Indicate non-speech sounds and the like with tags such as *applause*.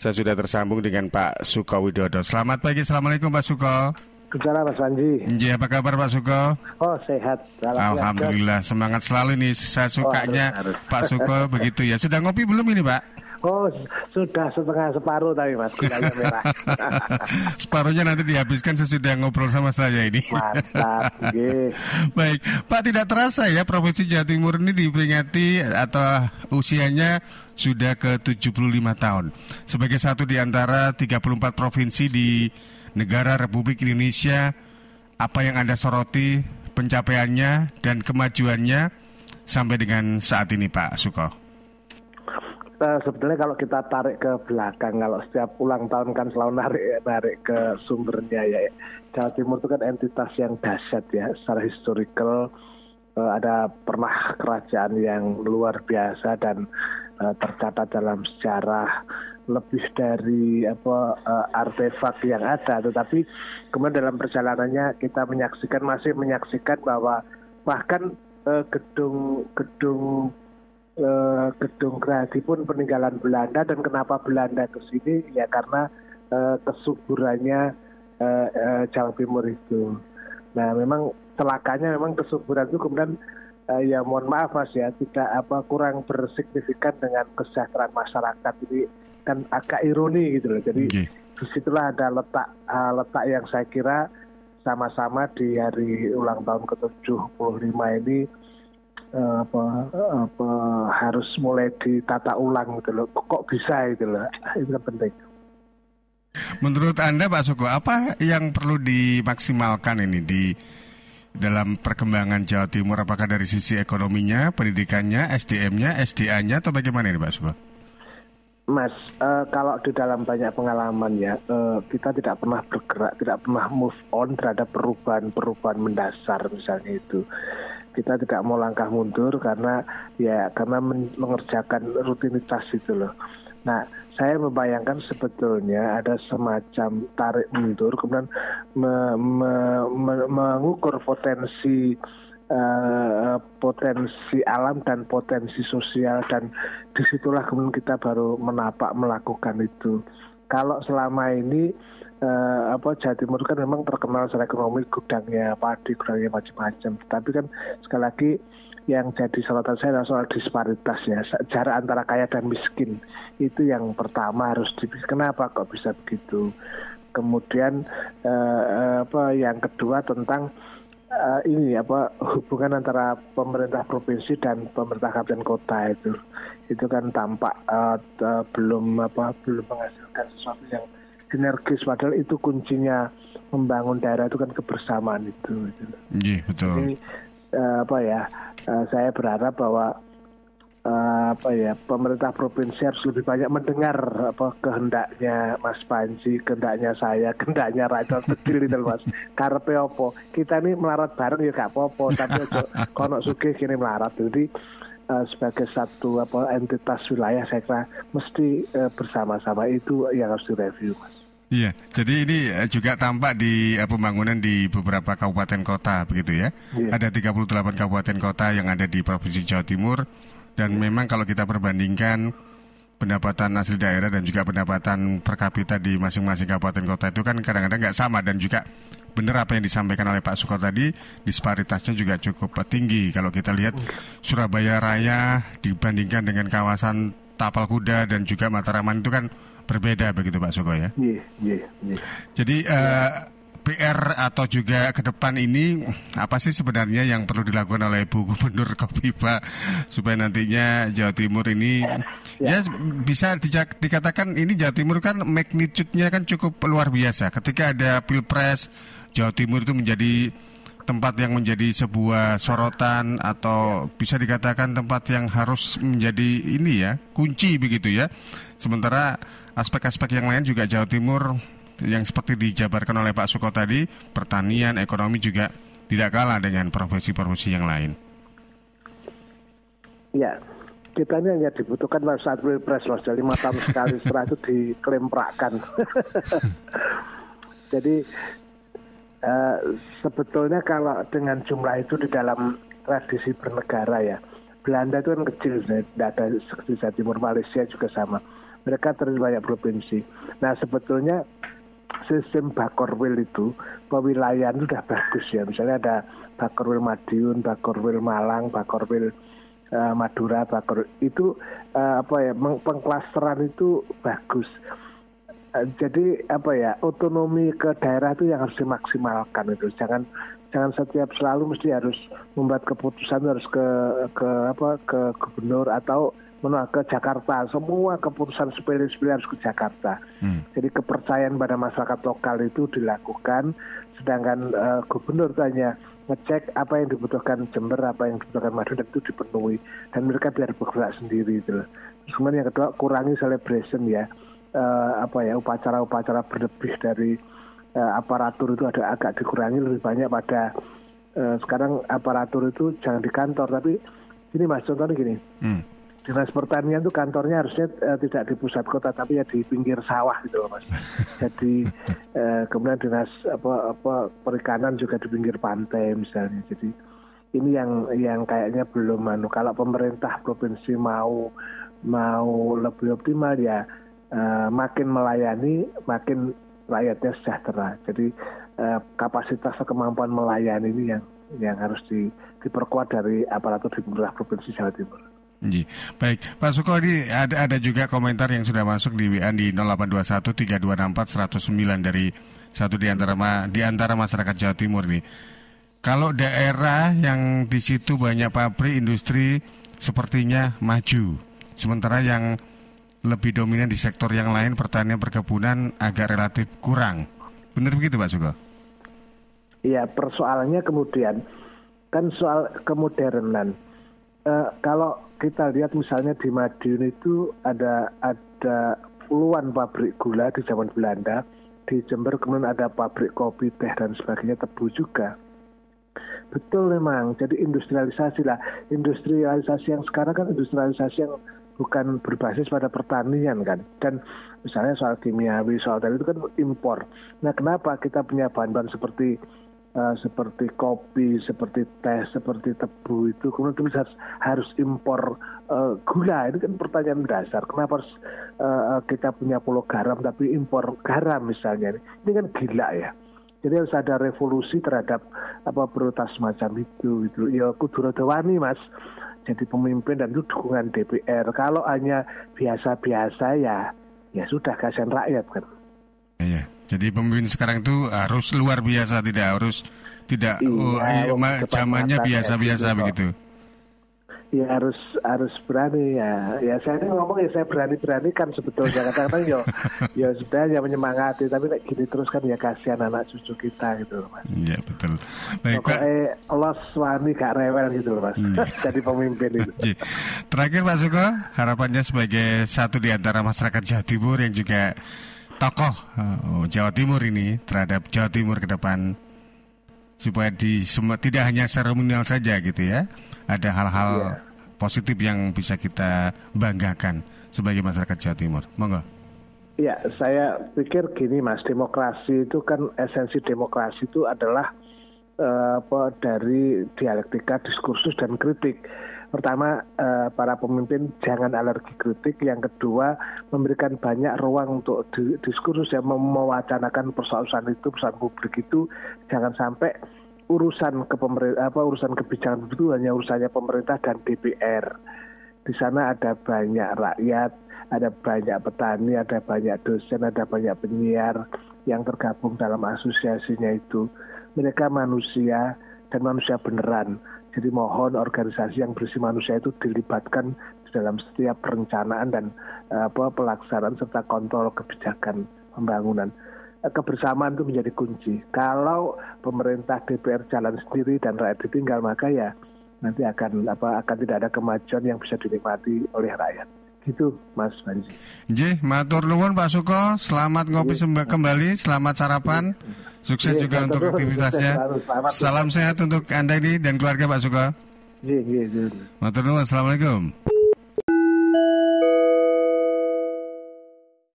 Saya sudah tersambung dengan Pak Suko Widodo. Selamat pagi, Assalamualaikum Pak Suko. Bicara Mas Panji. Iya, apa kabar Pak Suko? Oh, sehat. Alhamdulillah, semangat selalu nih. Saya sukanya oh, harus, harus. Pak Suko begitu ya. Sudah ngopi belum ini, Pak? Oh, sudah setengah separuh tapi mas, merah. *laughs* Separuhnya nanti dihabiskan sesudah ngobrol sama saya ini. Mantap, *laughs* Baik, Pak tidak terasa ya Provinsi Jawa Timur ini diperingati atau usianya sudah ke 75 tahun. Sebagai satu di antara 34 provinsi di negara Republik Indonesia, apa yang Anda soroti pencapaiannya dan kemajuannya sampai dengan saat ini Pak Suko? Uh, sebetulnya kalau kita tarik ke belakang, kalau setiap ulang tahun kan selalu narik narik ke sumbernya ya. Jawa Timur itu kan entitas yang dahsyat ya, secara historical uh, ada pernah kerajaan yang luar biasa dan uh, tercatat dalam sejarah lebih dari apa uh, artefak yang ada, tetapi kemudian dalam perjalanannya kita menyaksikan masih menyaksikan bahwa bahkan gedung gedung uh, gedung Gerahadi pun peninggalan Belanda dan kenapa Belanda ke sini ya karena uh, kesuburannya uh, uh, Jawa Timur itu. Nah memang celakanya memang kesuburan itu kemudian uh, ya mohon maaf mas ya tidak apa kurang bersignifikan dengan kesejahteraan masyarakat ini kan agak ironi gitu loh. Jadi okay. di situlah ada letak uh, letak yang saya kira sama-sama di hari ulang tahun ke-75 ini Eh, apa apa harus mulai ditata ulang gitu loh. Kok bisa gitu loh. Itu kan penting. Menurut Anda Pak Suko, apa yang perlu dimaksimalkan ini di dalam perkembangan Jawa Timur? Apakah dari sisi ekonominya, pendidikannya, SDM-nya, SDA-nya atau bagaimana ini Pak Suko? Mas, uh, kalau di dalam banyak pengalaman ya, uh, kita tidak pernah bergerak, tidak pernah move on terhadap perubahan-perubahan mendasar misalnya itu kita tidak mau langkah mundur karena ya karena mengerjakan rutinitas itu loh. Nah, saya membayangkan sebetulnya ada semacam tarik mundur, kemudian me, me, me, mengukur potensi uh, potensi alam dan potensi sosial dan di situlah kemudian kita baru menapak melakukan itu. Kalau selama ini uh, apa Jawa Timur kan memang terkenal secara ekonomi gudangnya padi, gudangnya macam-macam. Tapi kan sekali lagi yang jadi sorotan saya adalah soal disparitas ya, jarak antara kaya dan miskin. Itu yang pertama harus di kenapa kok bisa begitu. Kemudian uh, apa yang kedua tentang uh, ini apa hubungan antara pemerintah provinsi dan pemerintah kabupaten kota itu itu kan tampak uh, uh, belum apa belum menghasilkan sesuatu yang sinergis padahal itu kuncinya membangun daerah itu kan kebersamaan itu. Iya betul. Jadi uh, apa ya uh, saya berharap bahwa uh, apa ya pemerintah provinsi harus lebih banyak mendengar apa kehendaknya Mas Panji, kehendaknya saya, *laughs* kehendaknya rakyat kecil itu Mas. *laughs* Karpe opo kita ini melarat bareng ya gak apa-apa tapi kono sugih kini melarat jadi uh, sebagai satu apa entitas wilayah saya kira mesti uh, bersama-sama itu yang harus direview Mas. Iya, jadi ini eh, juga tampak di pembangunan di beberapa kabupaten kota begitu ya. Iya. Ada 38 kabupaten kota yang ada di Provinsi Jawa Timur dan iya. memang kalau kita perbandingkan pendapatan asli daerah dan juga pendapatan per kapita di masing-masing kabupaten kota itu kan kadang-kadang nggak sama dan juga benar apa yang disampaikan oleh Pak Suko tadi disparitasnya juga cukup tinggi kalau kita lihat iya. Surabaya Raya dibandingkan dengan kawasan Tapal Kuda dan juga Mataraman itu kan berbeda begitu Pak Suko ya. Iya, iya, iya. Jadi uh, PR atau juga ke depan ini apa sih sebenarnya yang perlu dilakukan oleh Bu Gubernur *laughs* Kofifa supaya nantinya Jawa Timur ini ya, ya bisa dikatakan ini Jawa Timur kan magnitude-nya kan cukup luar biasa. Ketika ada Pilpres Jawa Timur itu menjadi tempat yang menjadi sebuah sorotan atau bisa dikatakan tempat yang harus menjadi ini ya kunci begitu ya. Sementara aspek-aspek yang lain juga Jawa Timur yang seperti dijabarkan oleh Pak Suko tadi, pertanian, ekonomi juga tidak kalah dengan profesi-profesi yang lain. Ya, kita ini hanya dibutuhkan pada saat pilpres mas, jadi lima tahun sekali setelah itu diklemprakan. *laughs* jadi uh, sebetulnya kalau dengan jumlah itu di dalam tradisi bernegara ya, Belanda itu kan kecil, tidak ada seperti Timur Malaysia juga sama mereka terdiri banyak provinsi. Nah sebetulnya sistem Bakorwil itu pewilayahan sudah bagus ya. Misalnya ada Bakorwil Madiun, Bakorwil Malang, Bakorwil uh, Madura, Bakor itu uh, apa ya pengklasteran itu bagus. Uh, jadi apa ya otonomi ke daerah itu yang harus dimaksimalkan itu. Jangan jangan setiap selalu mesti harus membuat keputusan harus ke ke apa ke gubernur atau ke Jakarta. Semua keputusan sepele-sepele harus ke Jakarta. Hmm. Jadi kepercayaan pada masyarakat lokal itu dilakukan, sedangkan uh, gubernur tanya ngecek apa yang dibutuhkan Jember, apa yang dibutuhkan Madiun itu dipenuhi dan mereka biar bergerak sendiri itu. Terus kemudian yang kedua kurangi celebration ya, uh, apa ya upacara-upacara berlebih dari uh, aparatur itu ada agak dikurangi lebih banyak pada uh, sekarang aparatur itu jangan di kantor tapi ini mas contohnya gini. Hmm dinas pertanian itu kantornya harusnya uh, tidak di pusat kota tapi ya di pinggir sawah gitu loh mas. *laughs* Jadi uh, kemudian dinas apa apa perikanan juga di pinggir pantai misalnya. Jadi ini yang yang kayaknya belum manu. Kalau pemerintah provinsi mau mau lebih optimal ya uh, makin melayani makin rakyatnya sejahtera. Jadi uh, kapasitas kemampuan melayani ini yang yang harus di, diperkuat dari aparatur di pemerintah provinsi Jawa Timur. Ji. Baik, Pak Suko ini ada ada juga komentar yang sudah masuk di WA di 0821 3264 109 dari satu di antara di antara masyarakat Jawa Timur nih. Kalau daerah yang di situ banyak pabrik industri sepertinya maju, sementara yang lebih dominan di sektor yang lain pertanian perkebunan agak relatif kurang. Benar begitu Pak Suko? Iya, persoalannya kemudian kan soal kemodernan. Uh, kalau kita lihat misalnya di Madiun itu ada ada puluhan pabrik gula di zaman Belanda, di Jember kemudian ada pabrik kopi, teh dan sebagainya, tebu juga. Betul memang, jadi industrialisasi lah. Industrialisasi yang sekarang kan industrialisasi yang bukan berbasis pada pertanian kan. Dan misalnya soal kimiawi, soal tadi itu kan impor. Nah kenapa kita punya bahan-bahan seperti uh, seperti kopi, seperti teh, seperti tebu itu kemudian kita harus, harus impor uh, gula. Ini kan pertanyaan dasar. Kenapa harus uh, kita punya pulau garam tapi impor garam misalnya? Ini kan gila ya. Jadi harus ada revolusi terhadap apa prioritas semacam itu. Itu ya kudu mas. Jadi pemimpin dan itu dukungan DPR. Kalau hanya biasa-biasa ya ya sudah kasihan rakyat kan. Iya. Jadi pemimpin sekarang itu harus luar biasa, tidak harus tidak iya, oh, iya, zamannya biasa-biasa begitu. Ya harus harus berani ya. Ya saya ini ngomong ya saya berani-berani kan sebetulnya kadang-kadang yo *laughs* ya sudah ya menyemangati tapi kayak gini terus kan ya kasihan anak cucu kita gitu loh Mas. Iya betul. Baik Pak. los wani gak rewel gitu loh Mas. Hmm. *laughs* Jadi pemimpin itu. Terakhir Pak Suko, harapannya sebagai satu di antara masyarakat Jawa Timur yang juga tokoh uh, Jawa Timur ini terhadap Jawa Timur ke depan supaya di semua tidak hanya seremonial saja gitu ya. Ada hal-hal yeah. positif yang bisa kita banggakan sebagai masyarakat Jawa Timur. Monggo. Ya, saya pikir gini Mas, demokrasi itu kan esensi demokrasi itu adalah uh, apa dari dialektika, diskursus dan kritik pertama uh, para pemimpin jangan alergi kritik, yang kedua memberikan banyak ruang untuk di, diskursus yang mewacanakan persoalan itu persoalan publik itu jangan sampai urusan ke apa urusan kebijakan itu hanya urusannya pemerintah dan DPR. Di sana ada banyak rakyat, ada banyak petani, ada banyak dosen, ada banyak penyiar yang tergabung dalam asosiasinya itu. Mereka manusia dan manusia beneran jadi mohon organisasi yang berisi manusia itu dilibatkan di dalam setiap perencanaan dan uh, apa pelaksanaan serta kontrol kebijakan pembangunan. Uh, kebersamaan itu menjadi kunci. Kalau pemerintah DPR jalan sendiri dan rakyat ditinggal maka ya nanti akan apa akan tidak ada kemajuan yang bisa dinikmati oleh rakyat. Gitu Mas. J, matur nuwun Pak Suko, selamat ngopi kembali, selamat sarapan. Sukses juga untuk aktivitasnya. Salam sehat untuk Anda ini dan keluarga Pak. Iya, iya, iya. Assalamualaikum.